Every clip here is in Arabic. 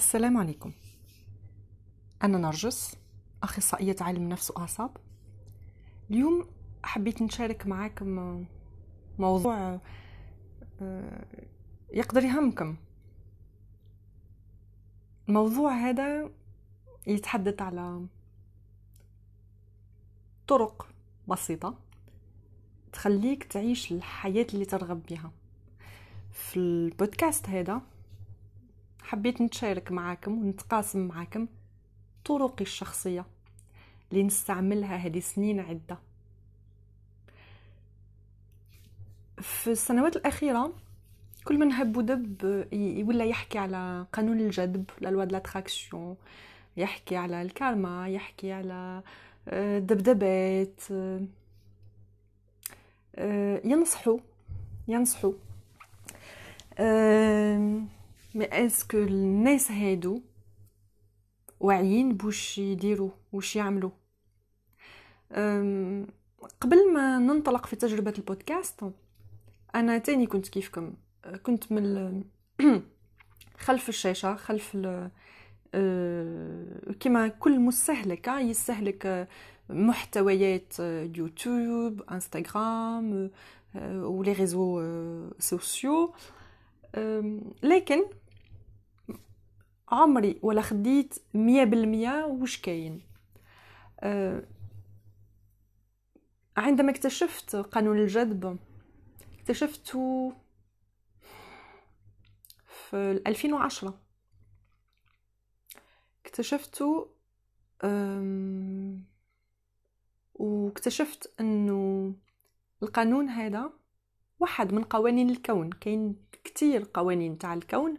السلام عليكم. أنا نرجس أخصائية علم نفس وأعصاب. اليوم حبيت نشارك معاكم موضوع آه، يقدر يهمكم. الموضوع هذا يتحدث على طرق بسيطة تخليك تعيش الحياة اللي ترغب بها. في البودكاست هذا حبيت نتشارك معاكم ونتقاسم معاكم طرقي الشخصية اللي نستعملها هذه سنين عدة. في السنوات الأخيرة كل من هب ودب ولا يحكي على قانون الجذب لا لوا لاتراكسيون يحكي على الكارما يحكي على آه، آه، ينصحوا ينصحوا mais est-ce que الناس هادو واعيين بوش يديروا وش يعملوا قبل ما ننطلق في تجربة البودكاست أنا تاني كنت كيفكم. كنت من خلف الشاشة خلف أه، كما كل مستهلك يستهلك محتويات يوتيوب إنستغرام و les réseaux sociaux. لكن عمري ولا خديت مية بالمية وش كاين؟ عندما اكتشفت قانون الجذب اكتشفته في 2010 اكتشفته واكتشفت أنه القانون هذا واحد من قوانين الكون. كاين كتير قوانين تاع الكون.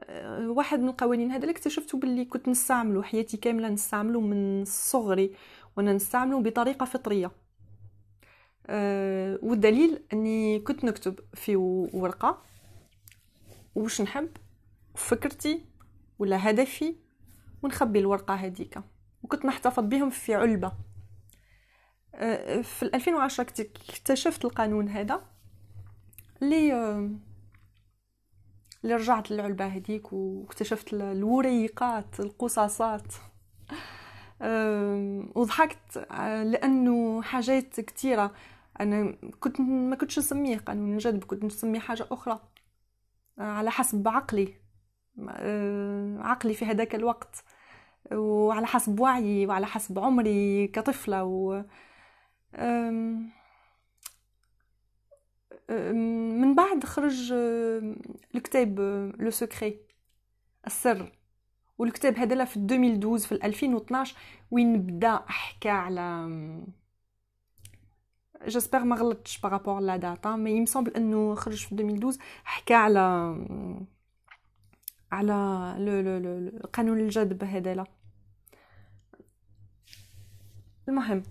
أه، واحد من القوانين هذا اللي اكتشفته باللي كنت نستعمله حياتي كاملة نستعمله من صغري وأنا نستعمله بطريقة فطرية. أه، والدليل أني كنت نكتب في ورقة وش نحب فكرتي ولا هدفي ونخبي الورقة هذيك. وكنت نحتفظ بهم في علبة. أه، في 2010 اكتشفت القانون هذا. اللي اللي رجعت للعلبة هذيك واكتشفت الوريقات القصاصات. وضحكت آه، لأنه حاجات كثيره أنا كنت ما كنتش نسميه قانون الجذب كنت نسميه حاجة أخرى. آه، على حسب عقلي. آه، عقلي في هذاك الوقت. وعلى حسب وعيي وعلى حسب عمري كطفلة و من بعد خرج الكتاب لو سكري السر. والكتاب هذا في 2012 في 2012 وين بدا احكى على j'espère ما غلطتش بارابور لا داتا مي يمسومبل إنه خرج في 2012 حكى على على le le le قانون الجذب هذا المهم.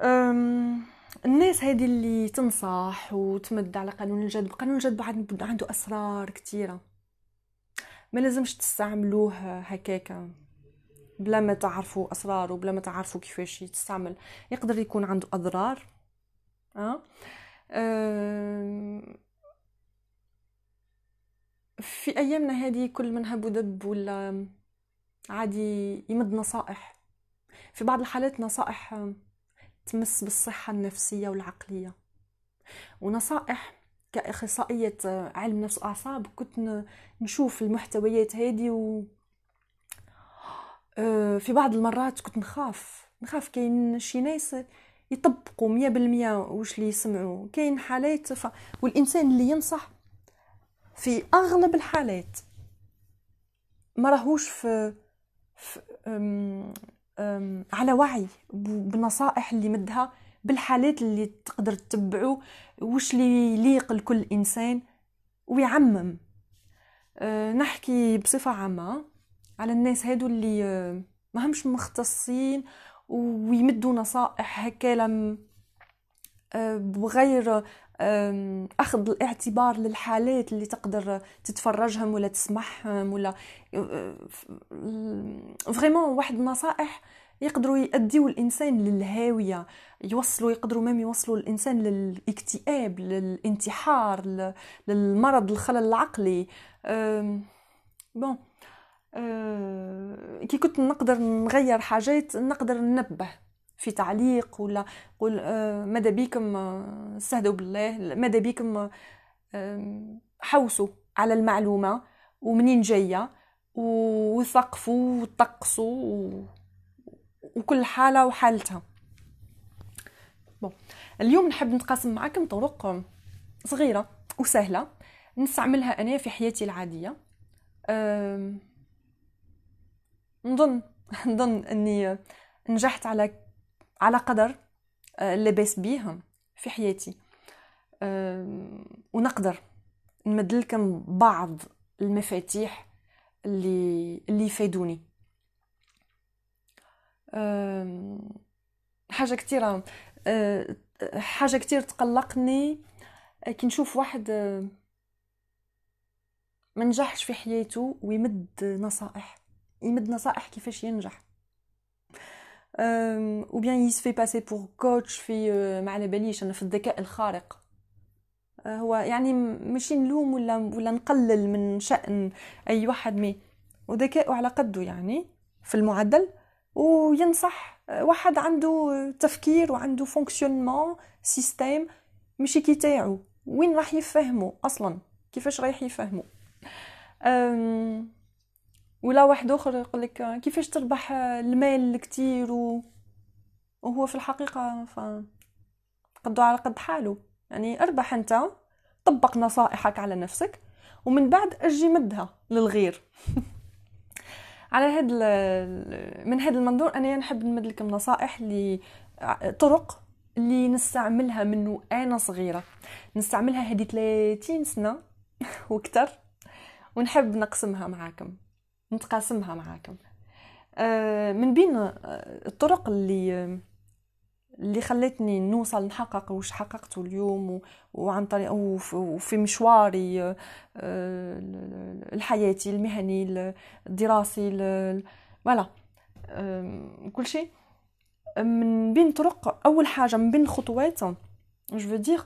أم الناس هذه اللي تنصح وتمد على قانون الجذب قانون الجذب عنده أسرار كثيره ما لازمش تستعملوه هكاكا بلا ما تعرفوا أسراره بلا ما تعرفوا كيفاش يتستعمل. يقدر يكون عنده أضرار أه؟ أه... في أيامنا هذه كل من هب ودب ولا عادي يمد نصائح. في بعض الحالات نصائح تمس بالصحة النفسية والعقلية. ونصائح كأخصائية علم نفس وأعصاب كنت نشوف المحتويات هذه و آه، في بعض المرات كنت نخاف. نخاف كاين شي ناس يطبقوا مية بالمية وش اللي يسمعوا. كاين حالات ف... والإنسان اللي ينصح في أغلب الحالات ما راهوش في, في... على وعي بنصائح اللي مدها بالحالات اللي تقدر تتبعوا وش اللي يليق لكل إنسان ويعمم. أه، نحكي بصفة عامة على الناس هادو اللي أه، ما همش مختصين ويمدوا نصائح هكا أه، بغير أخذ الاعتبار للحالات اللي تقدر تتفرجهم ولا تسمعهم ولا vraiment واحد النصائح يقدروا يأديو الإنسان للهاوية يوصلوا يقدروا même يوصلوا الإنسان للاكتئاب للانتحار للمرض الخلل العقلي. bon كي كنت نقدر نغير حاجات نقدر ننبه. في تعليق ولا قول ماذا بيكم استهدوا بالله ماذا بيكم حوسوا على المعلومة ومنين جاية وثقفوا وطقسوا وكل حالة وحالتها. بون اليوم نحب نتقاسم معكم طرق صغيرة وسهلة نستعملها أنا في حياتي العادية. نظن نظن أني نجحت على على قدر آه، لاباس بيه في حياتي. ونقدر نمد لكم بعض المفاتيح اللي اللي يفيدوني. حاجة كثيره آه، حاجة كثير تقلقني آه، كي نشوف واحد ما نجحش في حياته ويمد نصائح. يمد نصائح كيفاش ينجح. ou bien il se fait passer pour coach في ما على باليش أنا في الذكاء الخارق. هو يعني ماشي نلوم ولا ولا نقلل من شأن أي واحد mais وذكاؤه على قده يعني في المعدل وينصح واحد عنده تفكير وعنده fonctionnement système ماشي كي تاعو وين راح يفهمه أصلا؟ كيفاش رايح يفهمه ولا واحد آخر يقول لك كيفاش تربح المال كتير و... وهو في الحقيقة ف قدو على قد حاله. يعني أربح أنت طبق نصائحك على نفسك ومن بعد أجي مدها للغير. على هاد من هذا المنظور أنا نحب نمد لكم نصائح ل طرق اللي نستعملها منه أنا صغيرة. نستعملها هذه 30 سنة وكتر ونحب نقسمها معاكم. نتقاسمها معاكم. آه، من بين آه، الطرق اللي اللي خلتني نوصل نحقق وش حققته اليوم وعن طريق وفي مشواري آه، الحياتي المهني الدراسي فوالا. كل شيء. من بين طرق أول حاجة من بين الخطوات جو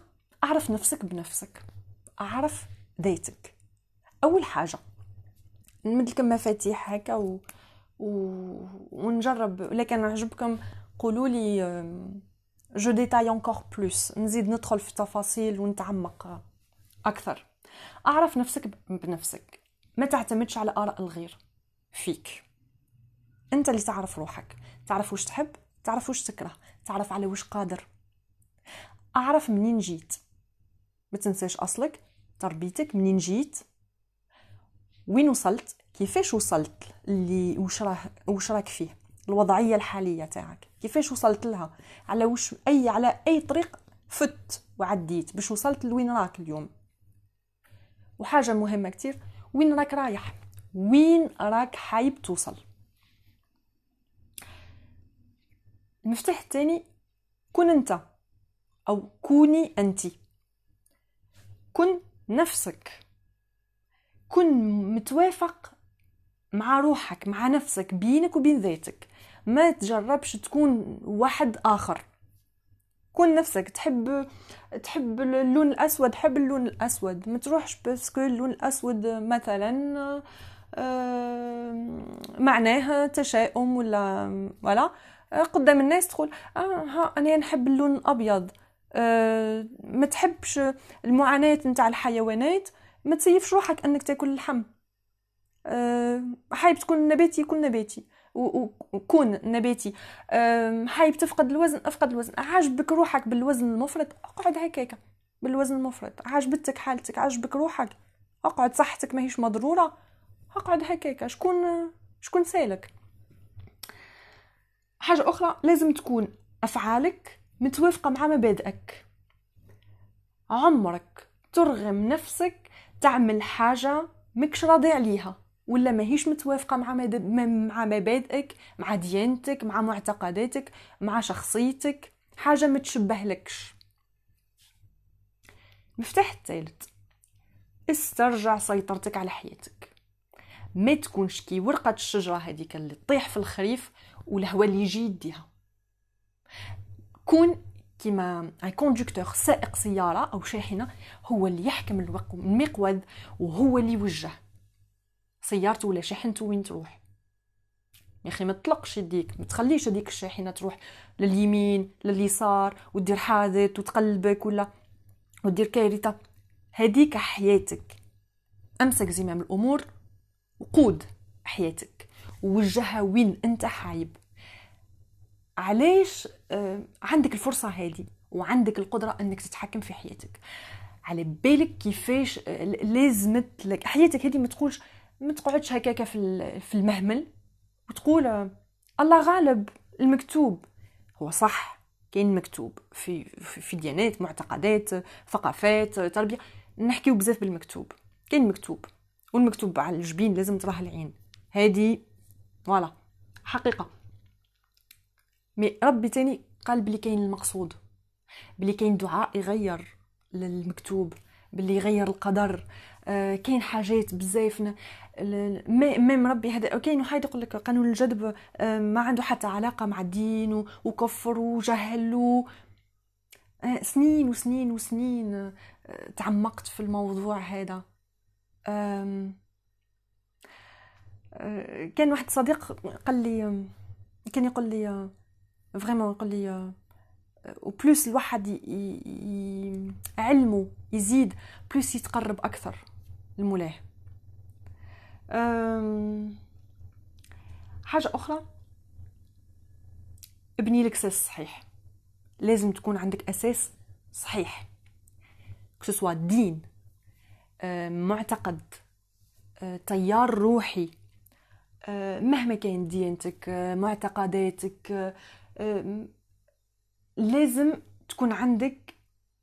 أعرف نفسك بنفسك. أعرف ذاتك. أول حاجة. نمد لكم مفاتيح هكا و... و... ونجرب. ولا كان عجبكم قولوا لي je détaille encore plus نزيد ندخل في التفاصيل ونتعمق أكثر. أعرف نفسك بنفسك. ما تعتمدش على آراء الغير فيك. أنت اللي تعرف روحك. تعرف وش تحب تعرف وش تكره تعرف على وش قادر. أعرف منين جيت. ما تنساش أصلك تربيتك منين جيت. وين وصلت؟ كيفاش وصلت اللي وش راه وش راك فيه؟ الوضعية الحالية تاعك. كيفاش وصلت لها؟ على وش أي على أي طريق فت وعديت باش وصلت لوين راك اليوم؟ وحاجة مهمة كتير وين راك رايح؟ وين راك حايب توصل؟ المفتاح الثاني كن أنت أو كوني انت. كن نفسك. كن متوافق مع روحك مع نفسك بينك وبين ذاتك. ما تجربش تكون واحد آخر. كون نفسك تحب تحب اللون الأسود حب اللون الأسود. ما تروحش باسكو اللون الأسود مثلا آه، معناه تشاؤم ولا ولا قدام الناس تقول آه ها أنا نحب اللون الأبيض. آه، ما تحبش المعاناة نتاع الحيوانات. ما تسيفش روحك انك تاكل اللحم. أه حايب تكون نباتي كن نباتي. وكون نباتي. أه حايب تفقد الوزن افقد الوزن. عاجبك روحك بالوزن المفرط اقعد هكاك. بالوزن المفرط. عاجبتك حالتك عاجبك روحك. اقعد صحتك ماهيش مضرورة. اقعد هكاك. شكون شكون سالك؟ حاجة أخرى لازم تكون أفعالك متوافقة مع مبادئك. عمرك ترغم نفسك تعمل حاجة مكش راضي عليها ولا ماهيش متوافقة مع مع مبادئك مع ديانتك مع معتقداتك مع شخصيتك حاجة ما تشبهلكش. مفتاح الثالث استرجع سيطرتك على حياتك. ما تكونش كي ورقة الشجرة هذيك اللي تطيح في الخريف والهواء اللي يجي يديها. كون كيما ان كوندكتور سائق سيارة أو شاحنة هو اللي يحكم المقود وهو اللي يوجه. سيارته ولا شاحنته وين تروح؟ يا أخي ما تطلقش يديك ما تخليش هذيك الشاحنة تروح لليمين لليسار ودير حادث وتقلبك ولا ودير كارثة. هذيك حياتك. أمسك زمام الأمور وقود حياتك. ووجهها وين أنت حايب. علاش آه عندك الفرصة هذه وعندك القدرة إنك تتحكم في حياتك. على بالك كيفاش آه لازمت لك حياتك هذه ما تقولش ما تقعدش هكاك في في المهمل وتقول آه الله غالب المكتوب. هو صح كاين مكتوب في في ديانات معتقدات ثقافات تربية. نحكيو بزاف بالمكتوب. كاين مكتوب والمكتوب على الجبين لازم تراه العين. هذه voilà حقيقة. mais ربي تاني قال بلي كاين المقصود بلي كاين دعاء يغير للمكتوب بلي يغير القدر آه كاين حاجات بزاف même ربي هذا كاين واحد يقول لك قانون الجذب آه ما عنده حتى علاقة مع الدين وكفر وجهل آه سنين وسنين وسنين آه تعمقت في الموضوع هذا. كان واحد صديق قال لي كان يقول لي vraiment يقول لي و plus الواحد علمه يزيد بلوس يتقرب أكثر لمولاه حاجة أخرى ابني لك أساس صحيح لازم تكون عندك أساس صحيح كسوا دين معتقد تيار روحي مهما كان ديانتك معتقداتك لازم تكون عندك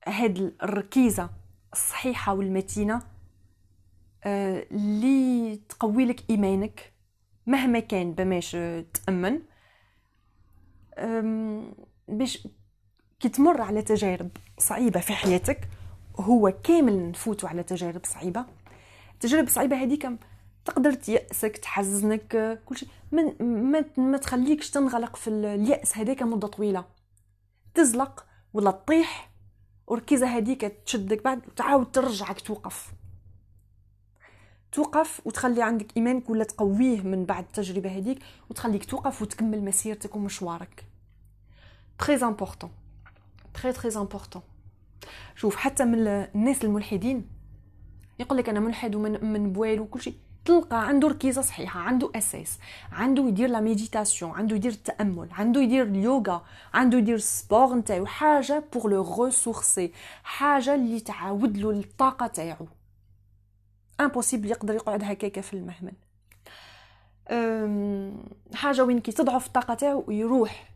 هاد الركيزة الصحيحة والمتينة اللي تقوي لك إيمانك مهما كان بماش تأمن. باش كي تمر على تجارب صعيبة في حياتك هو كامل نفوتوا على تجارب صعيبة. تجارب صعيبة هذيك تقدر تيأسك تحزنك كل شيء من ما, ما تخليكش تنغلق في اليأس هذاك مدة طويلة. تزلق ولا تطيح وركيزة هذيك تشدك بعد وتعاود ترجعك توقف. توقف وتخلي عندك إيمانك ولا تقويه من بعد التجربة هذيك وتخليك توقف وتكمل مسيرتك ومشوارك. très important très très important شوف حتى من الناس الملحدين يقول لك أنا ملحد وما نآمن بوالو وكل شيء تلقى عنده ركيزة صحيحة عنده أساس عنده يدير la méditation عنده يدير التأمل عنده يدير اليوغا عنده يدير ال sport نتاعو حاجة pour le ressourcer حاجة اللي تعاود له الطاقة تاعو. impossible يقدر يقعد هكاك في المهمل. حاجة وين كي تضعف الطاقة تاعو ويروح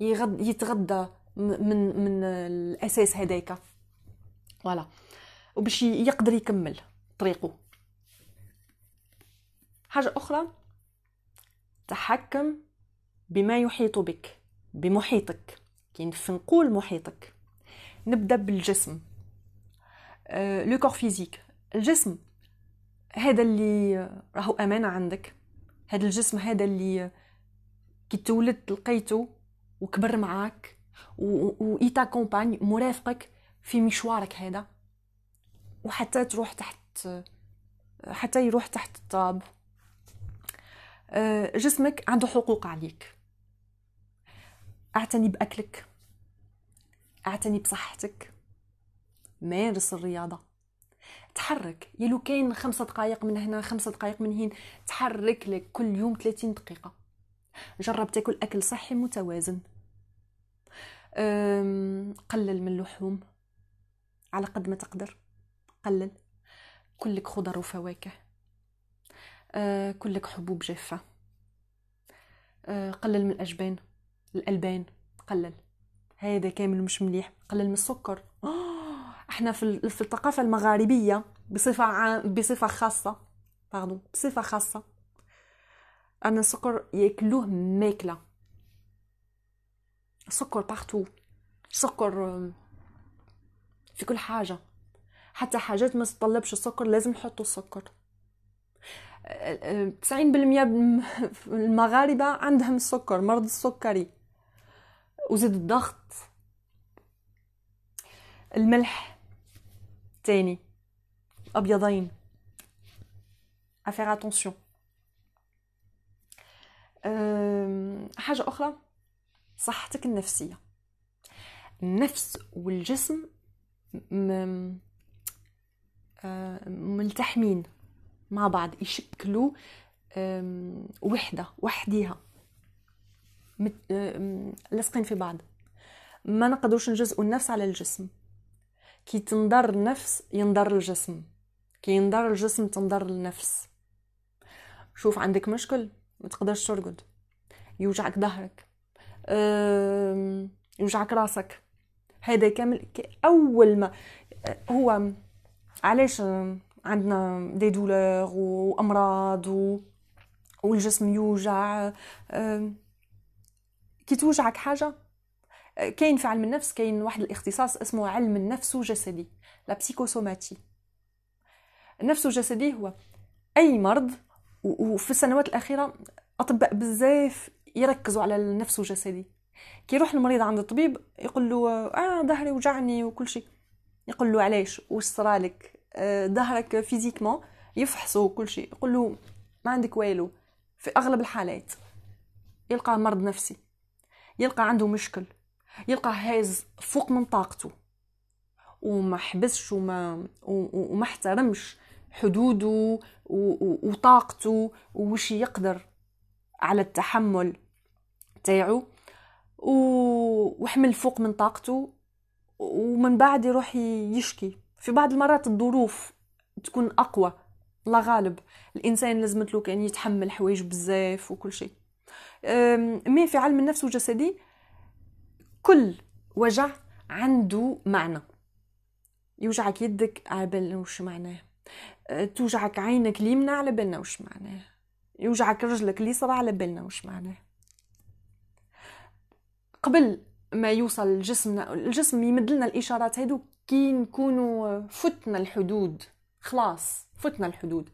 يغد يتغدى من من الأساس هذاك voilà وباش يقدر يكمل طريقه حاجة أخرى تحكم بما يحيط بك بمحيطك. كي نقول محيطك. نبدأ بالجسم. أه le corps physique الجسم هذا اللي راهو امانه عندك. هذا الجسم هذا اللي كي تولد لقيته وكبر معاك وإيتا كومباني مرافقك في مشوارك هذا. وحتى تروح تحت حتى يروح تحت الطاب جسمك عنده حقوق عليك. اعتني بأكلك. اعتني بصحتك. مارس الرياضة. تحرك. يلو كاين خمسة دقائق من هنا خمسة دقائق من هين تحرك لك كل يوم 30 دقيقة. جرب تاكل أكل صحي متوازن. قلل من اللحوم. على قد ما تقدر. قلل. كلك خضر وفواكه. آه، كلك حبوب جافة. آه، قلل من الأجبان الألبان قلل. هذا كامل مش مليح قلل من السكر. آه، إحنا في الثقافة المغاربية بصفة عام بصفة خاصة pardon بصفة خاصة أن السكر ياكلوه ماكلة. سكر partout سكر في كل حاجة. حتى حاجات ما تطلبش السكر لازم نحطوا السكر. 90% من المغاربة عندهم السكر مرض السكري. وزيد الضغط. الملح تاني. أبيضين. Il faut faire attention حاجة أخرى. صحتك النفسية. النفس والجسم ملتحمين. مع بعض يشكلوا وحدة وحديها. لاصقين في بعض. ما نقدروش نجزئوا النفس على الجسم. كي تنضر النفس ينضر الجسم. كي ينضر الجسم تنضر النفس. شوف عندك مشكل ما تقدرش ترقد. يوجعك ظهرك. يوجعك راسك. هذا كامل أول ما هو علاش عندنا دي دولور وامراض و... والجسم يوجع كي توجعك حاجة كاين في علم النفس كاين واحد الاختصاص اسمه علم النفس الجسدي لا بسيكوسوماتي النفس الجسدي هو أي مرض وفي السنوات الأخيرة أطباء بزاف يركزوا على النفس الجسدي. كي يروح المريض عند الطبيب يقول له آه ظهري وجعني وكل شيء. يقول له علاش؟ واش صرالك؟ ظهرك فيزيكمون يفحصوا كل شيء. يقول له ما عندك والو. في أغلب الحالات يلقى مرض نفسي يلقى عنده مشكل يلقى هاز فوق من طاقته وما حبسش وما وما احترمش حدوده وطاقته وش يقدر على التحمل تاعو. وحمل فوق من طاقته ومن بعد يروح يشكي. في بعض المرات الظروف تكون أقوى الله غالب. الإنسان لازمت له كان يتحمل حوايج بزاف وكل شيء. مي في علم النفس الجسدي كل وجع عنده معنى. يوجعك يدك على بالنا وش معناه. أه، توجعك عينك اليمنى على بالنا وش معناه. يوجعك رجلك اليسرى على بالنا وش معناه. قبل ما يوصل الجسم الجسم يمد لنا الإشارات هادو كي نكونوا فتنا الحدود. خلاص فتنا الحدود.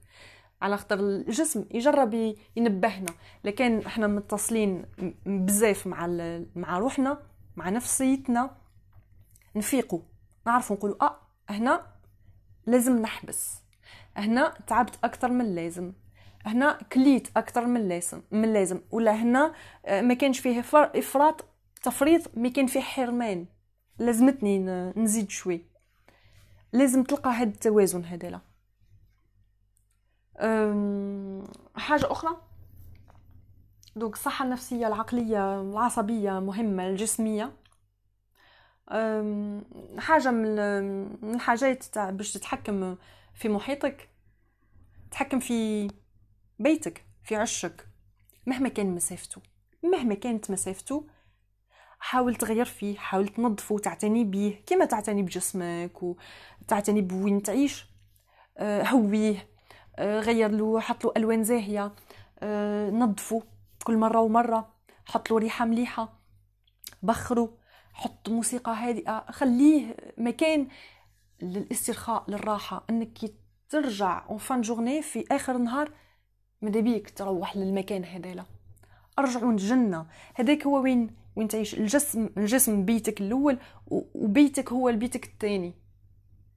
على خاطر الجسم يجرب ينبهنا. لكن إحنا متصلين بزاف مع مع روحنا مع نفسيتنا. نفيقوا نعرفوا نقولوا آه هنا لازم نحبس. هنا تعبت أكثر من اللازم. هنا كليت أكثر من اللازم من اللازم. ولا هنا آه، ما كانش فيه إفراط تفريط ما كان فيه حرمان. لازمتني نزيد شوي. لازم تلقى هذا التوازن هذا حاجة أخرى؟ دوك الصحة النفسية العقلية العصبية مهمة الجسمية. حاجة من الحاجات تاع باش تتحكم في محيطك تحكم في بيتك في عشك مهما كان مسافته. مهما كانت مسافته حاول تغير فيه حاول تنظفه وتعتني به كما تعتني بجسمك وتعتني بوين تعيش. أه، هويه أه، غير له حط له ألوان زاهية. أه، نظفه كل مرة ومرة. حط له ريحة مليحة. بخره. حط موسيقى هادئة. خليه مكان للاسترخاء للراحة. إنك ترجع en fin de journée في آخر النهار ماذا بيك؟ تروح للمكان هذالا. أرجعوا الجنة. هذاك هو وين؟ وين تعيش. الجسم الجسم بيتك الأول وبيتك هو البيتك الثاني.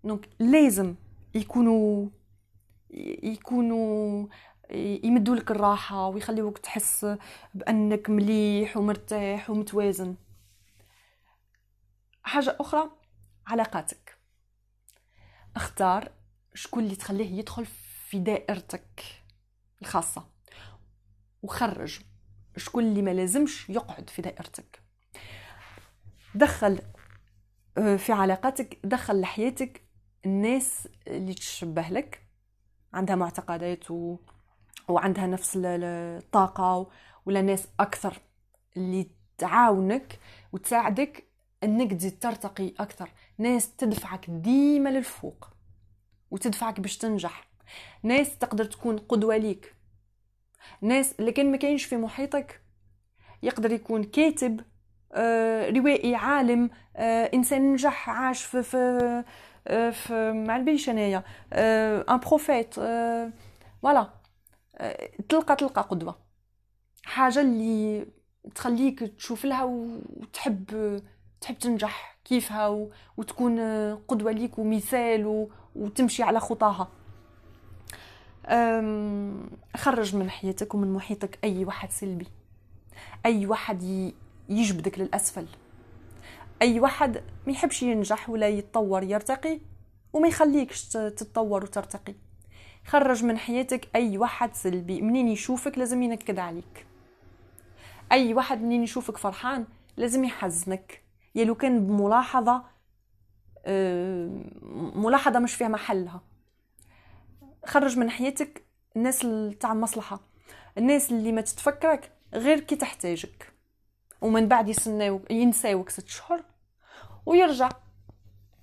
donc لازم يكونوا يكونوا يمدوا لك الراحة ويخليوك تحس بأنك مليح ومرتاح ومتوازن. حاجة أخرى علاقاتك. اختار شكون اللي تخليه يدخل في دائرتك الخاصة. وخرج. شكون اللي ما لازمش يقعد في دائرتك. دخل آه، في علاقاتك دخل لحياتك الناس اللي تشبه لك. عندها معتقدات و... وعندها نفس الطاقة ولا ناس أكثر اللي تعاونك وتساعدك إنك تزيد ترتقي أكثر. ناس تدفعك ديما للفوق وتدفعك باش تنجح. ناس تقدر تكون قدوة ليك. ناس لكن ما كاينش في محيطك يقدر يكون كاتب آه، روائي عالم آه، إنسان نجح عاش في في آه، في مع البيش أنايا on profite voilà تلقى تلقى قدوة. حاجة اللي تخليك تشوف لها وتحب تحب تنجح كيفها وتكون قدوة ليك ومثال وتمشي على خطاها. خرج من حياتك ومن محيطك أي واحد سلبي. أي واحد يجبدك للأسفل. أي واحد ما يحبش ينجح ولا يتطور يرتقي وما يخليكش تتطور وترتقي. خرج من حياتك أي واحد سلبي. منين يشوفك لازم ينكد عليك. أي واحد منين يشوفك فرحان لازم يحزنك. يا لو كان بملاحظة ملاحظة مش فيها محلها. خرج من حياتك الناس تاع المصلحه الناس اللي ما تتفكرك غير كي تحتاجك. ومن بعد يسناو ينساوك ست شهور ويرجع.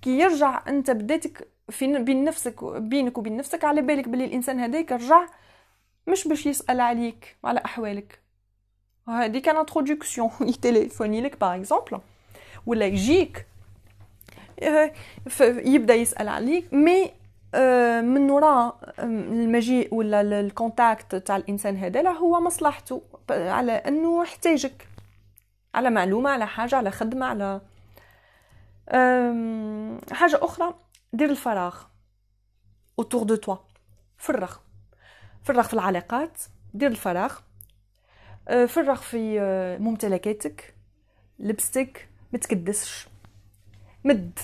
كي يرجع انت بديتك في بين نفسك بينك وبين نفسك على بالك بلي الإنسان هذاك رجع مش باش يسأل عليك على أحوالك. هذه كان introduction يتليفوني لك par exemple ولا يجيك. يبدأ يسأل عليك. mais من وراء المجيء ولا ال contact تاع الإنسان هذا هو مصلحته على أنه يحتاجك على معلومة على حاجة على خدمة على حاجة أخرى. دير الفراغ autour de toi فرغ فرغ في العلاقات دير الفراغ أه، فرغ في ممتلكاتك لبستك متكدسش مد.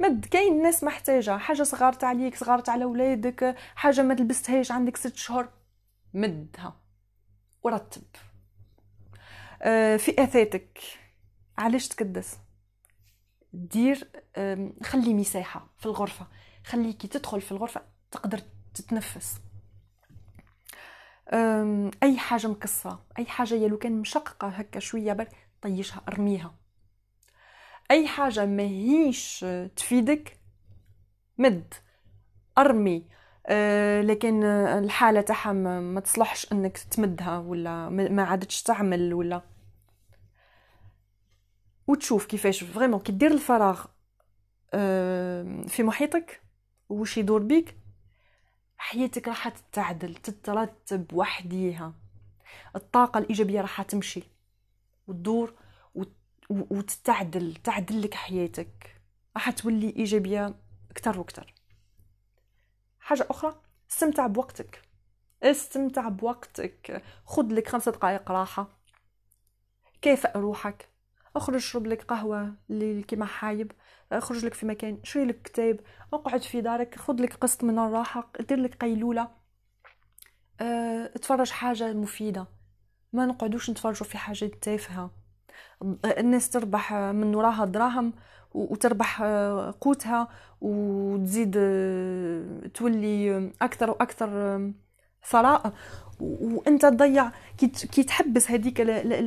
مد كاين ناس محتاجة. حاجة صغارت عليك صغارت على ولادك حاجة ما لبستهاش عندك ست شهور. مدها ورتب. أه، في آثاتك. علاش تكدس؟ دير خلي مساحة في الغرفة. خليكي تدخل في الغرفة تقدر تتنفس. أي حاجة مكسرة أي حاجة يا لو كان مشققة هكا شوية بر طيشها أرميها. أي حاجة ما هيش تفيدك مد. أرمي. أه لكن الحالة تاعها ما تصلحش إنك تمدها ولا ما عادتش تعمل ولا. وتشوف كيفاش vraiment كي دير الفراغ في محيطك وش يدور بيك حياتك راح تتعدل تترتب وحديها. الطاقة الإيجابية راح تمشي وتدور وتتعدل تعدل لك حياتك. راح تولي إيجابية أكتر وأكتر. حاجة أخرى استمتع بوقتك. استمتع بوقتك. خذ لك خمسة دقائق راحة. كافئ روحك. اخرج اشرب لك قهوة اللي كيما حايب. اخرج لك في مكان شري لك كتاب. اقعد في دارك. خذ لك قسط من الراحة. دير لك قيلولة. آه، اتفرج حاجة مفيدة. ما نقعدوش نتفرجوا في حاجات تافهة. الناس تربح من وراها دراهم وتربح قوتها وتزيد تولي أكثر وأكثر ثراء. وأنت تضيع كي تحبس هذيك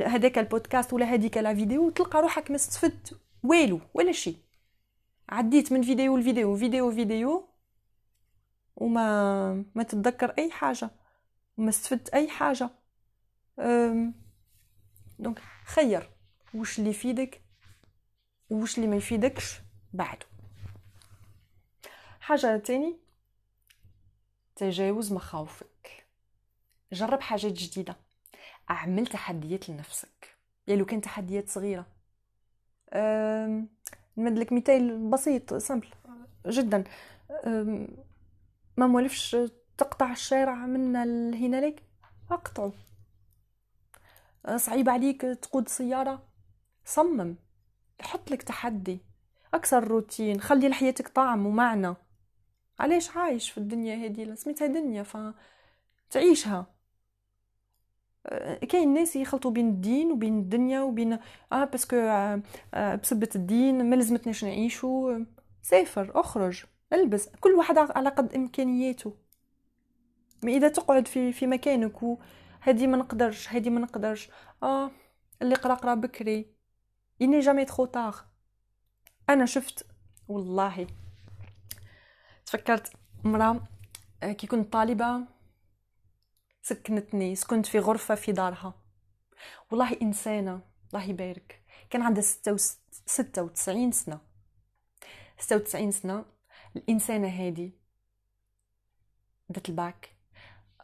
هذاك البودكاست ولا هذيك لا فيديو تلقى روحك ما استفدت والو ولا شيء. عديت من فيديو لفيديو فيديو فيديو وما ما تتذكر أي حاجة. وما استفدت أي حاجة. donc خير. وش اللي يفيدك وش اللي ما يفيدكش بعده. حاجة تاني تجاوز مخاوفك. جرب حاجات جديدة. أعمل تحديات لنفسك. يا لو كان تحديات صغيرة. نمد لك مثال بسيط simple جدا. ما مولفش تقطع الشارع من هنا لك اقطعه صعيب عليك تقود سيارة؟ صمم. حط لك تحدي. اكسر روتين. خلي لحياتك طعم ومعنى. علاش عايش في الدنيا هذه؟ سميتها دنيا فتعيشها كاين ناس يخلطوا بين الدين وبين الدنيا وبين آه parce que آه آه بسبة الدين ما لازمتناش نعيشو. سافر أخرج ألبس. كل واحد على قد إمكانياته. ما إذا تقعد في في مكانك وهذه ما نقدرش هذه ما نقدرش. آه اللي قرا قرا بكري. اني جامي ترو طاغ أنا شفت والله. تفكرت مرا آه، كي كنت طالبة سكنتني سكنت في غرفة في دارها. والله إنسانة الله يبارك. كان عندها ستة وتسعين سنة. ستة وتسعين سنة الإنسانة هادي. دات الباك.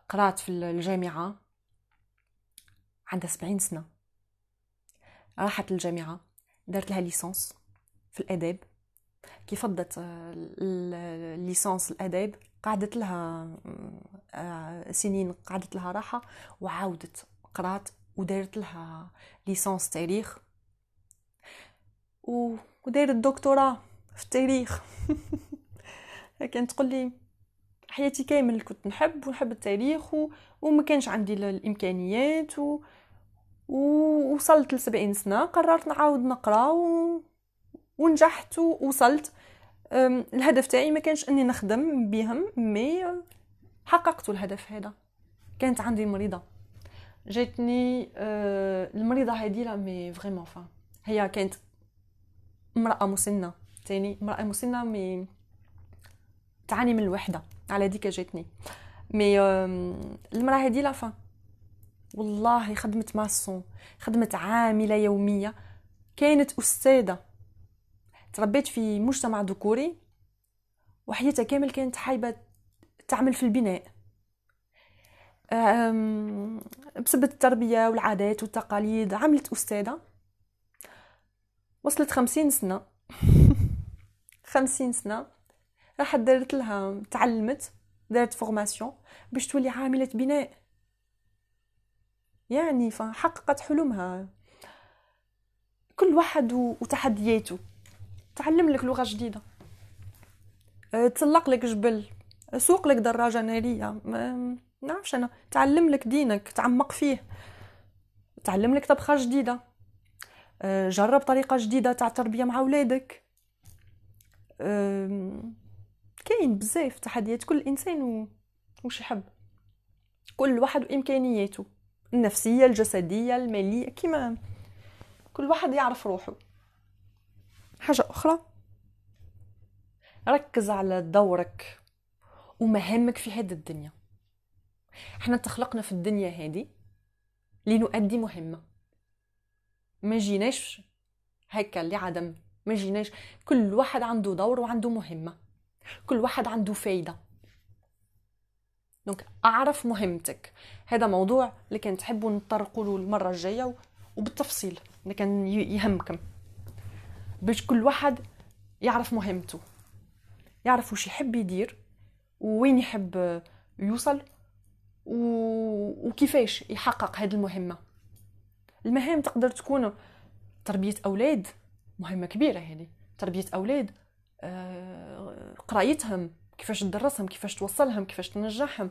قرأت في الجامعة. عندها سبعين سنة. راحت الجامعة دارت لها licence في الآداب. كي فضت ال licence الآداب قعدت لها آه، سنين قعدت لها راحة وعاودت قرات ودارت لها ليسانس تاريخ ودارت دكتوراه في التاريخ. كانت تقول لي حياتي كامل كنت نحب ونحب التاريخ و... وما كانش عندي الإمكانيات و... ووصلت لسبعين سنة قررت نعاود نقرأ و... ونجحت ووصلت. الهدف تاعي ما كانش إني نخدم بهم مي حققت الهدف هذا. كانت عندي مريضه جاتني أه، المريضة هذه لا mais vraiment فا هي كانت امرأة مسنة. تاني امرأة مسنة mais تعاني من الوحدة. على ديك جاتني. mais المرأة هذه لا فا والله خدمت maçon خدمت عاملة يومية. كانت أستاذة تربيت في مجتمع ذكوري وحياتها كامل كانت حايبة تعمل في البناء. بسبب التربية والعادات والتقاليد عملت أستاذة. وصلت خمسين سنة. خمسين سنة. راحت دارت لها تعلمت دارت فورماسيون باش تولي عاملة بناء. يعني فحققت حلمها. كل واحد وتحدياته. تعلم لك لغة جديدة. أه، تسلق لك جبل. سوق لك دراجة نارية. ما نعرفش أنا. تعلم لك دينك. تعمق فيه. تعلم لك طبخة جديدة. أه، جرب طريقة جديدة تاع تربية مع ولادك. كاين بزاف تحديات. كل إنسان وش يحب. كل واحد وإمكانياته. النفسية الجسدية المالية كيما كل واحد يعرف روحه. حاجة أخرى؟ ركز على دورك ومهامك في هذه الدنيا. إحنا تخلقنا في الدنيا هذه لنؤدي مهمة. ما جيناش هكا لعدم. ما جيناش. كل واحد عنده دور وعنده مهمة. كل واحد عنده فايدة. دونك أعرف مهمتك. هذا موضوع اللي كان تحبوا نطرقوا له المرة الجاية وبالتفصيل اللي كان يهمكم. باش كل واحد يعرف مهمته. يعرف وش يحب يدير وين يحب يوصل وكيفاش يحقق هذه المهمة. المهام تقدر تكون تربية أولاد مهمة كبيرة هذه تربية أولاد آه، قرايتهم كيفاش تدرسهم كيفاش توصلهم كيفاش تنجحهم.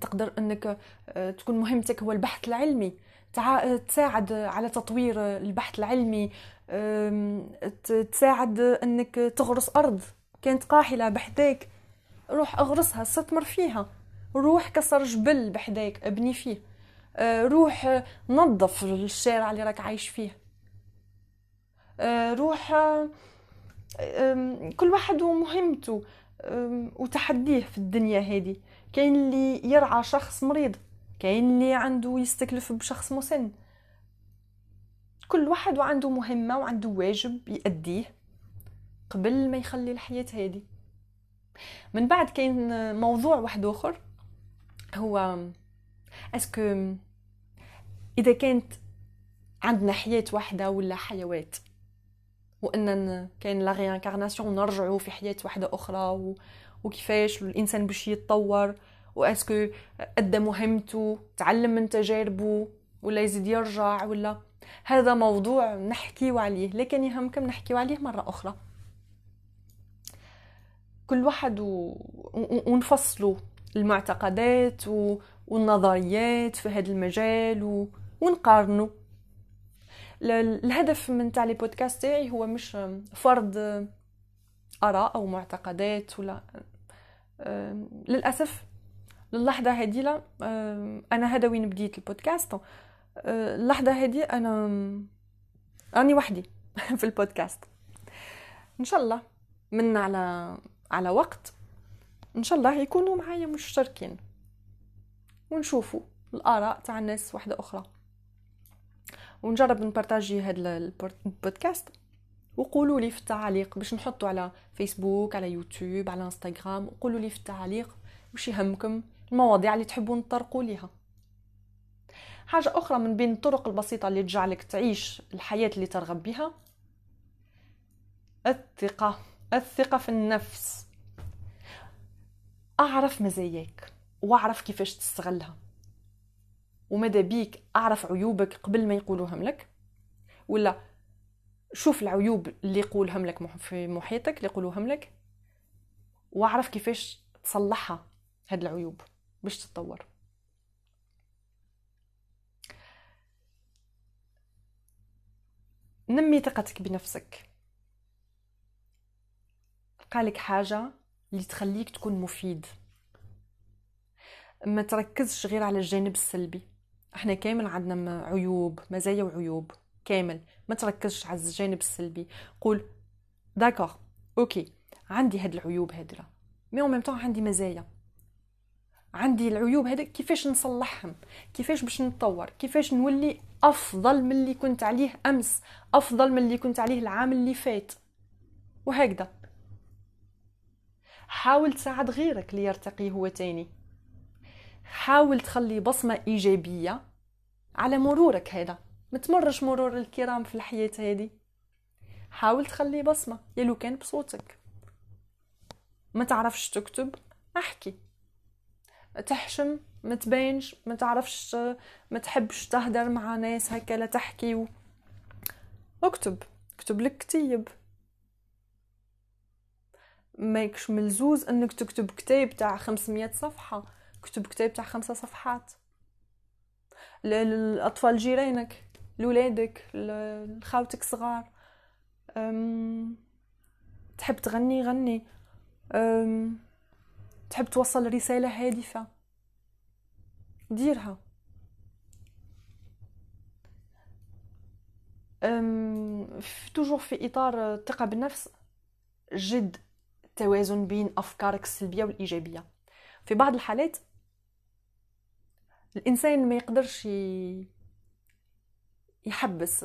تقدر إنك آه، تكون مهمتك هو البحث العلمي. تساعد على تطوير البحث العلمي. تساعد إنك تغرس أرض. كانت قاحلة بحداك روح أغرسها استثمر فيها. روح كسر جبل بحداك أبني فيه. آه، روح نظف الشارع اللي راك عايش فيه. روح كل واحد ومهمته. وتحديه في الدنيا هذه. كاين اللي يرعى شخص مريض كاين اللي عنده يستكلف بشخص مسن. كل واحد وعنده مهمة وعنده واجب يأديه قبل ما يخلي الحياة هذه. من بعد كاين موضوع واحد آخر هو أسكو إذا كانت عندنا حياة واحدة ولا حيوات. وإن كاين la réincarnation ونرجعوا في حياة واحدة أخرى و... وكيفاش الإنسان باش يتطور و est-ce que أدى مهمته تعلم من تجاربه ولا يزيد يرجع ولا. هذا موضوع نحكيو عليه لكن يهمكم نحكيو عليه مرة أخرى. كل واحد و... ونفصلوا المعتقدات و... والنظريات في هذا المجال و... ونقارنوا الهدف من تاع لي بودكاست تاعي هو مش فرض آراء أو معتقدات ولا للأسف للحظة هذه لا أنا هذا وين بديت البودكاست؟ اللحظة هذه أنا راني وحدي في البودكاست. إن شاء الله من على على وقت إن شاء الله يكونوا معايا مشتركين ونشوفوا الآراء تاع الناس واحدة أخرى. ونجرب نبارطاجي هذا البودكاست. وقولوا لي في التعليق باش نحطوا على فيسبوك على يوتيوب على إنستغرام. وقولوا لي في التعليق وش يهمكم المواضيع اللي تحبون نطرقوا ليها. حاجة أخرى من بين الطرق البسيطة اللي تجعلك تعيش الحياة اللي ترغب بها الثقة. الثقة في النفس. أعرف مزاياك وأعرف كيفاش تستغلها. وماذا بيك أعرف عيوبك قبل ما يقولوهم لك ولا شوف العيوب اللي يقولهم لك في محيطك اللي يقولوهم لك واعرف كيفاش تصلحها هاد العيوب باش تتطور. نمي ثقتك بنفسك. قالك حاجة اللي تخليك تكون مفيد. ما تركزش غير على الجانب السلبي. إحنا كامل عندنا عيوب مزايا وعيوب كامل. ما تركزش على الجانب السلبي. قول d'accord OK عندي هاد العيوب هادرة مي ميم طون عندي مزايا. عندي العيوب هذا كيفاش نصلحهم؟ كيفاش باش نتطور؟ كيفاش نولي أفضل من اللي كنت عليه أمس؟ أفضل من اللي كنت عليه العام اللي فات؟ وهكذا. حاول تساعد غيرك ليرتقي هو تاني. حاول تخلي بصمة إيجابية على مرورك هذا. ما تمرش مرور الكرام في الحياة هذه. حاول تخلي بصمة يلو كان بصوتك. ما تعرفش تكتب احكي. تحشم ما تبينش ما تعرفش ما تحبش تهدر مع ناس هكا لا تحكي و... اكتب اكتب لك كتيب. مايكش ملزوز إنك تكتب كتاب تاع 500 صفحة. كتب كتاب تاع خمسة صفحات. للأطفال جيرانك لولادك لخوتك صغار. تحب تغني غني. تحب توصل رسالة هادفة. ديرها. توجور في إطار الثقة بالنفس جد توازن بين أفكارك السلبية والإيجابية. في بعض الحالات الإنسان ما يقدرش يحبس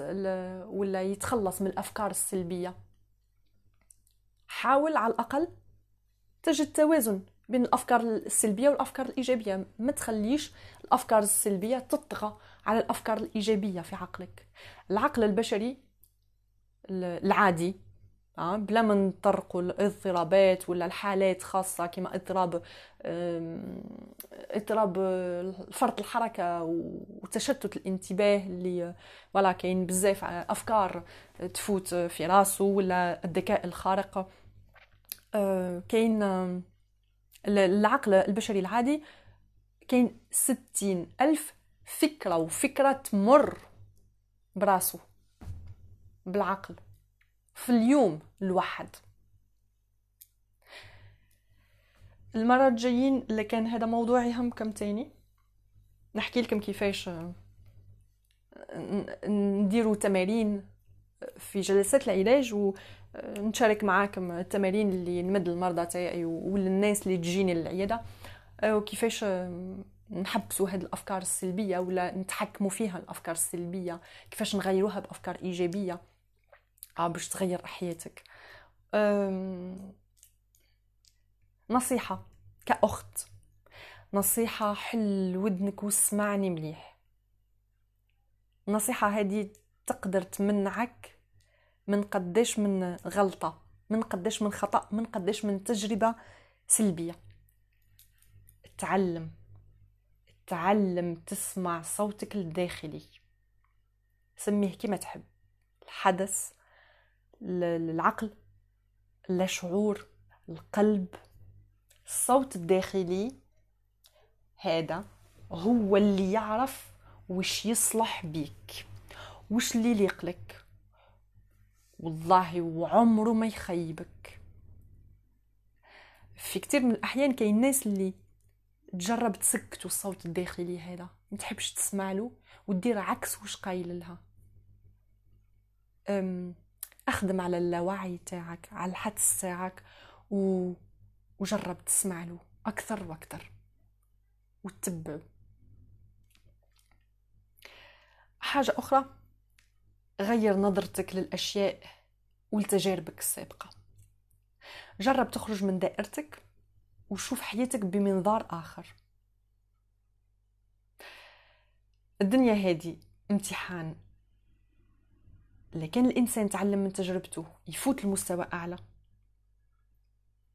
ولا يتخلص من الأفكار السلبية. حاول على الأقل تجد توازن بين الأفكار السلبية والأفكار الإيجابية. ما تخليش الأفكار السلبية تطغى على الأفكار الإيجابية في عقلك. العقل البشري العادي بلا ما نطرقوا الاضطرابات ولا الحالات خاصة كما اضطراب اضطراب فرط الحركة وتشتت الانتباه اللي ولا كاين بزاف أفكار تفوت في راسه ولا الذكاء الخارق. آه، كاين العقل البشري العادي كاين ستين ألف فكرة وفكرة تمر براسو بالعقل. في اليوم الواحد. المرة الجايين اللي كان هذا موضوع يهمكم تاني؟ نحكي لكم كيفاش نديروا تمارين في جلسات العلاج ونشارك معاكم التمارين اللي نمد المرضى تاعي وللناس اللي تجيني للعيادة. وكيفاش نحبسوا هذه الأفكار السلبية ولا نتحكموا فيها الأفكار السلبية كيفاش نغيروها بأفكار إيجابية. آه، باش تغير حياتك. نصيحة كأخت. نصيحة حل ودنك واسمعني مليح. النصيحة هذه تقدر تمنعك من قداش من غلطة من قداش من خطأ من قداش من تجربة سلبية. تعلم تعلم تسمع صوتك الداخلي. سميه كما تحب. الحدث العقل الشعور القلب. الصوت الداخلي هذا هو اللي يعرف وش يصلح بيك وش اللي يليق لك. والله وعمره ما يخيبك. في كتير من الأحيان كاين ناس اللي تجرب تسكت الصوت الداخلي هذا ما تحبش تسمع له ودير عكس واش قايل لها. أخدم على اللاوعي تاعك على الحدس تاعك و... وجرب تسمع له أكثر وأكثر وتتبعه. حاجة أخرى غير نظرتك للأشياء ولتجاربك السابقة. جرب تخرج من دائرتك وشوف حياتك بمنظار آخر. الدنيا هذه امتحان لكن الإنسان تعلم من تجربته يفوت لمستوى أعلى.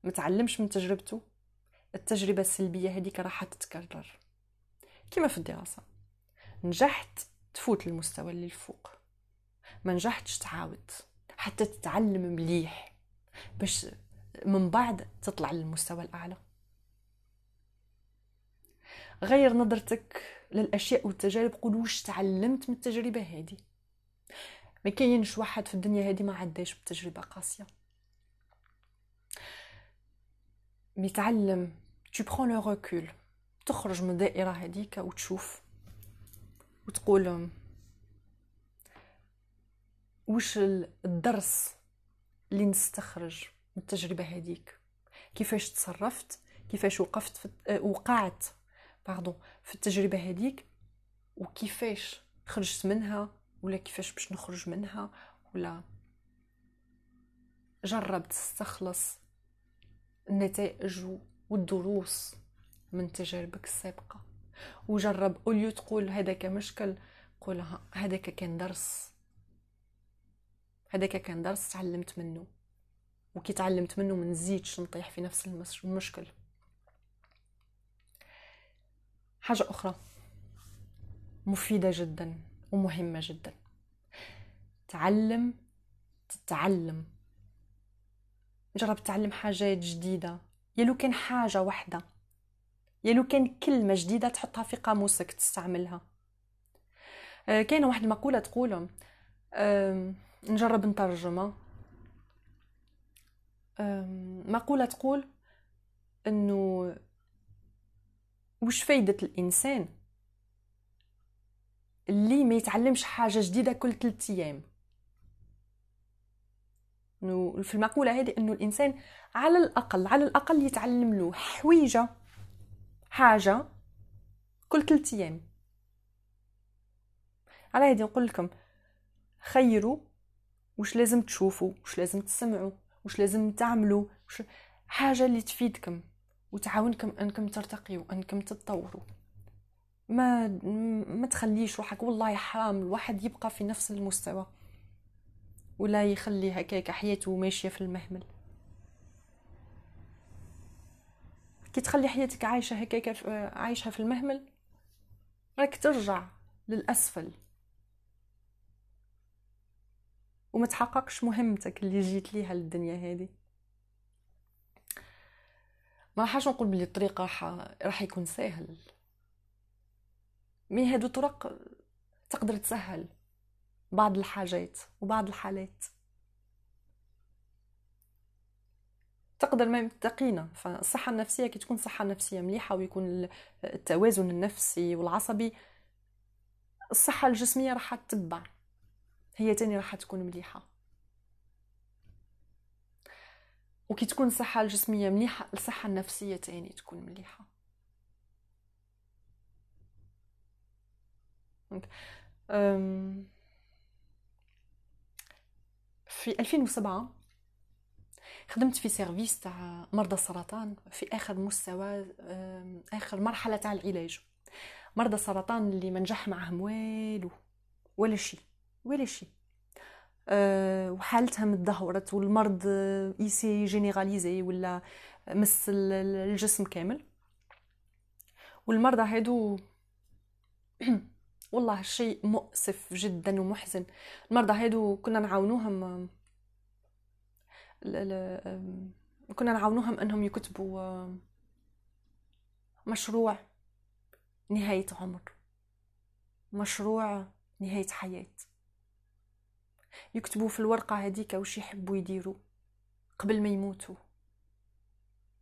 ما تعلمش من تجربته التجربة السلبية هذيك راح تتكرر. كما في الدراسة. نجحت تفوت للمستوى اللي الفوق. ما نجحتش تعاود. حتى تتعلم مليح. باش من بعد تطلع للمستوى الأعلى. غير نظرتك للأشياء والتجارب قول واش تعلمت من التجربة هذه؟ ما كاينش واحد في الدنيا هذه ما عداش بتجربة قاسية. ميتعلم tu prends le recul. تخرج من الدائرة هذيك وتشوف وتقول وش الدرس اللي نستخرج من التجربة هذيك كيفاش تصرفت؟ كيفاش وقفت في آه، وقعت باردون في التجربة هذيك وكيفاش خرجت منها؟ ولا كيفاش باش نخرج منها ولا جرب تستخلص النتائج والدروس من تجاربك السابقة. وجرب اوليو تقول هذاك مشكل قول هذاك كان درس. هذاك كان درس تعلمت منه. وكي تعلمت منه ما نزيدش نطيح في نفس المشكل. حاجة أخرى مفيدة جدا. ومهمة جدا. تعلم تتعلم. جرب تعلم حاجات جديدة. يا لو كان حاجة واحدة يا لو كان كلمة جديدة تحطها في قاموسك تستعملها. آه، كاينة واحد المقولة تقول نجرب نترجمها. مقولة تقول إنه وش فايدة الإنسان؟ اللي ما يتعلمش حاجة جديدة كل ثلاثة أيام. في المقولة هذه إنه الإنسان على الأقل على الأقل يتعلم له حويجة حاجة كل ثلاثة أيام. على هذه نقول لكم خيروا وش لازم تشوفوا وش لازم تسمعوا وش لازم تعملوا وش حاجة اللي تفيدكم وتعاونكم إنكم ترتقيوا إنكم تتطوروا. ما ما تخليش روحك والله حرام الواحد يبقى في نفس المستوى. ولا يخلي هكاك حياته ماشية في المهمل. كي تخلي حياتك عايشة هكاك عايشها في المهمل راك ترجع للأسفل. وما تحققش مهمتك اللي جيت ليها للدنيا هذه. ما راحش نقول بلي الطريق راح راح يكون ساهل. مي هادو طرق تقدر تسهل بعض الحاجات وبعض الحالات. تقدر ما تقينا فالصحة النفسية كي تكون صحة نفسية مليحة ويكون التوازن النفسي والعصبي الصحة الجسمية راح تتبع. هي تاني راح تكون مليحة. وكي تكون الصحة الجسمية مليحة الصحة النفسية تاني تكون مليحة. في 2007 خدمت في service تاع مرضى السرطان في آخر مستوى آخر مرحلة تاع العلاج. مرضى السرطان اللي ما نجح معهم والو ولا شيء ولا شيء. أه وحالتها متدهورت والمرض s'est généralisé ولا مس الجسم كامل. والمرضى هادو والله شيء مؤسف جدا ومحزن. المرضى هادو كنا نعاونوهم كنا نعاونوهم أنهم يكتبوا مشروع نهاية عمر. مشروع نهاية حياة. يكتبوا في الورقة هذيك واش يحبوا يديروا قبل ما يموتوا.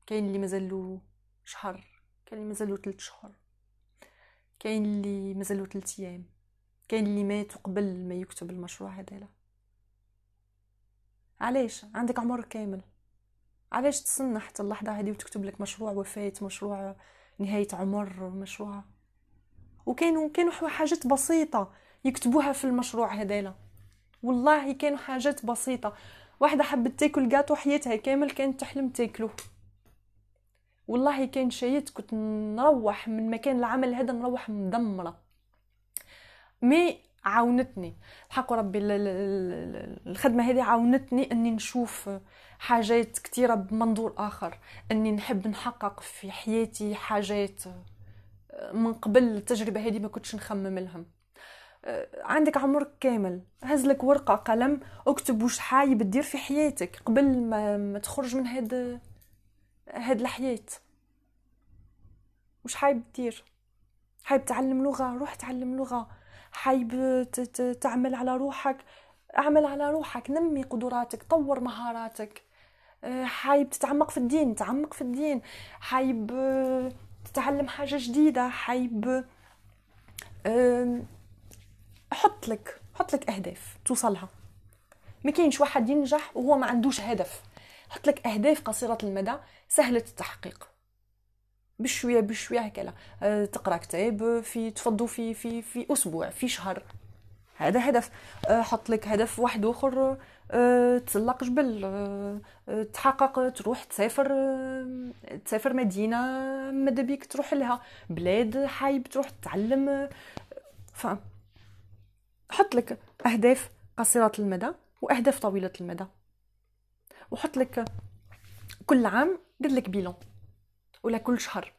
كاين اللي مازالو شهر كاين اللي مازالو ثلاث شهور كاين اللي مازالو ثلاث أيام. كاين اللي مات قبل ما يكتب المشروع هذا علاش؟ عندك عمر كامل. علاش تستنى حتى اللحظة هذه وتكتب لك مشروع وفاة مشروع نهاية عمر مشروع؟ وكانوا كانوا حاجات بسيطة يكتبوها في المشروع هذالا والله كانوا حاجات بسيطة. واحدة حبت تاكل جاتو حياتها كامل كانت تحلم تاكله. والله كان شيت كنت نروح من مكان العمل هذا نروح مدمرة. مي عاونتني. الحق ربي الخدمة هذه عاونتني إني نشوف حاجات كثيره بمنظور آخر إني نحب نحقق في حياتي حاجات من قبل التجربة هذه ما كنتش نخمم لهم. عندك عمرك كامل. هزلك ورقة قلم اكتب وش حايب تدير في حياتك قبل ما, ما تخرج من هاد هاد الحياة. وش حايب تدير حايب تعلم لغة؟ روح تعلم لغة. حايب تعمل على روحك؟ اعمل على روحك. نمي قدراتك. طور مهاراتك. آه، حايب تتعمق في الدين. تعمق في الدين. حايب آه، تتعلم حاجة جديدة. حايب حط لك حط لك أهداف توصلها. ما كاينش واحد ينجح وهو ما عندوش هدف. حط لك أهداف قصيرة المدى. سهله التحقيق. بشوية بشوية هكذا. أه تقرأ كتاب في تفضوا في في في أسبوع في شهر. هذا هدف. أه حط لك هدف واحد اخر تسلق جبل. تحقق تروح تسافر تسافر مدينة ماذا بيك؟ تروح لها. بلاد حايب تروح تتعلم. ف حط لك أهداف قصيرة المدى وأهداف طويلة المدى. وحط لك كل عام دير لك بيلون ولا كل شهر.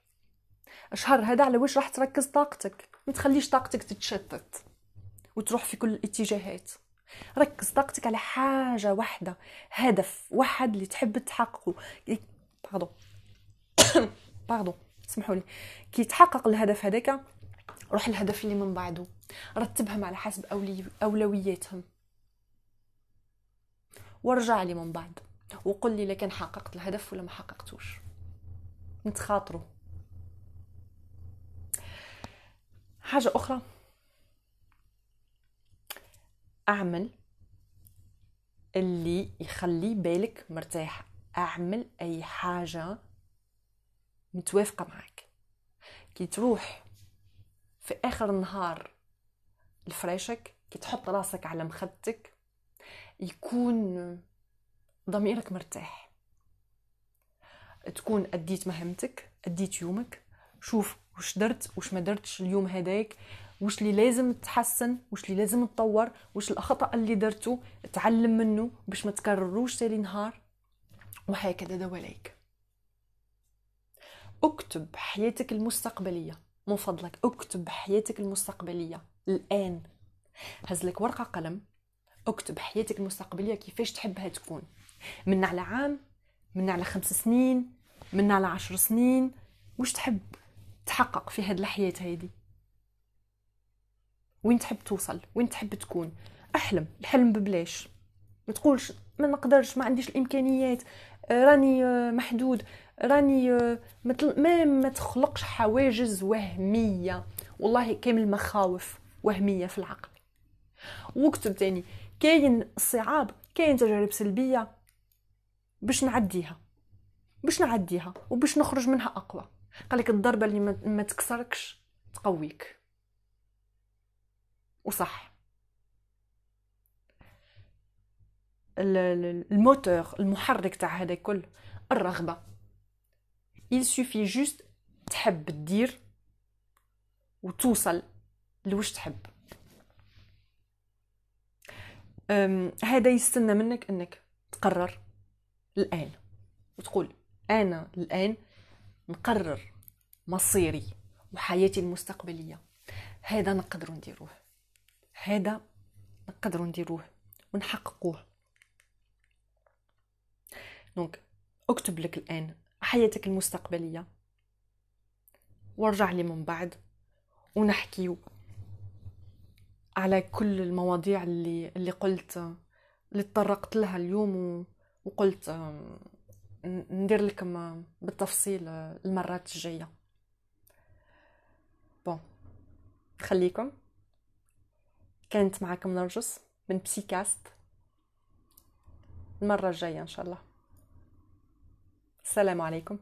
الشهر هذا على واش راح تركز طاقتك؟ ما تخليش طاقتك تتشتت وتروح في كل الاتجاهات. ركز طاقتك على حاجة واحدة هدف واحد اللي تحب تحققه. باردون باردون اسمحوا لي كي تحقق الهدف هذاك روح الهدف اللي من بعده. رتبهم على حسب. أولوياتهم. وارجع لي من بعد. وقل لي لكن حققت الهدف ولا ما حققتوش. نتخاطروا. حاجة أخرى. أعمل اللي يخلي بالك مرتاح. أعمل أي حاجة متوافقة معك. كي تروح في آخر النهار لفراشك كي تحط راسك على مخدتك يكون ضميرك مرتاح. تكون أديت مهمتك أديت يومك. شوف وش درت وش ما درتش اليوم هداك وش اللي لازم تحسن وش اللي لازم تطور وش الخطا اللي درته تعلم منه باش ما تكرروش تالي نهار. وهكذا دواليك اكتب حياتك المستقبلية. من فضلك اكتب حياتك المستقبلية. الآن. هزلك ورقة قلم. اكتب حياتك المستقبلية كيفاش تحبها تكون. من على عام من على خمس سنين من على عشر سنين. وش تحب تحقق في هاد الحياة هيدي وين تحب توصل؟ وين تحب تكون؟ أحلم الحلم ببلاش. ما تقولش ما نقدرش ما عنديش الإمكانيات. راني محدود. راني ما ما تخلقش حواجز وهمية. والله كامل مخاوف وهمية في العقل. واكتب تاني. كاين صعاب كاين تجارب سلبية. باش نعديها. باش نعديها وباش نخرج منها أقوى. قالك الضربة اللي ما تكسركش تقويك. وصح. الموتور المحرك تاع هذا كل الرغبة. Il suffit juste تحب تدير وتوصل لوش تحب. هذا يستنى منك إنك تقرر الآن. وتقول أنا الآن نقرر مصيري وحياتي المستقبلية. هذا نقدروا نديروه. هذا نقدروا نديروه ونحققوه. دونك اكتب لك الآن حياتك المستقبلية. وارجع لي من بعد ونحكيو على كل المواضيع اللي اللي قلت اللي تطرقت لها اليوم وقلت ندير لكم بالتفصيل المرات الجاية. بون خليكم. كانت معكم نرجس من بسيكاست المرة الجاية إن شاء الله. السلام عليكم.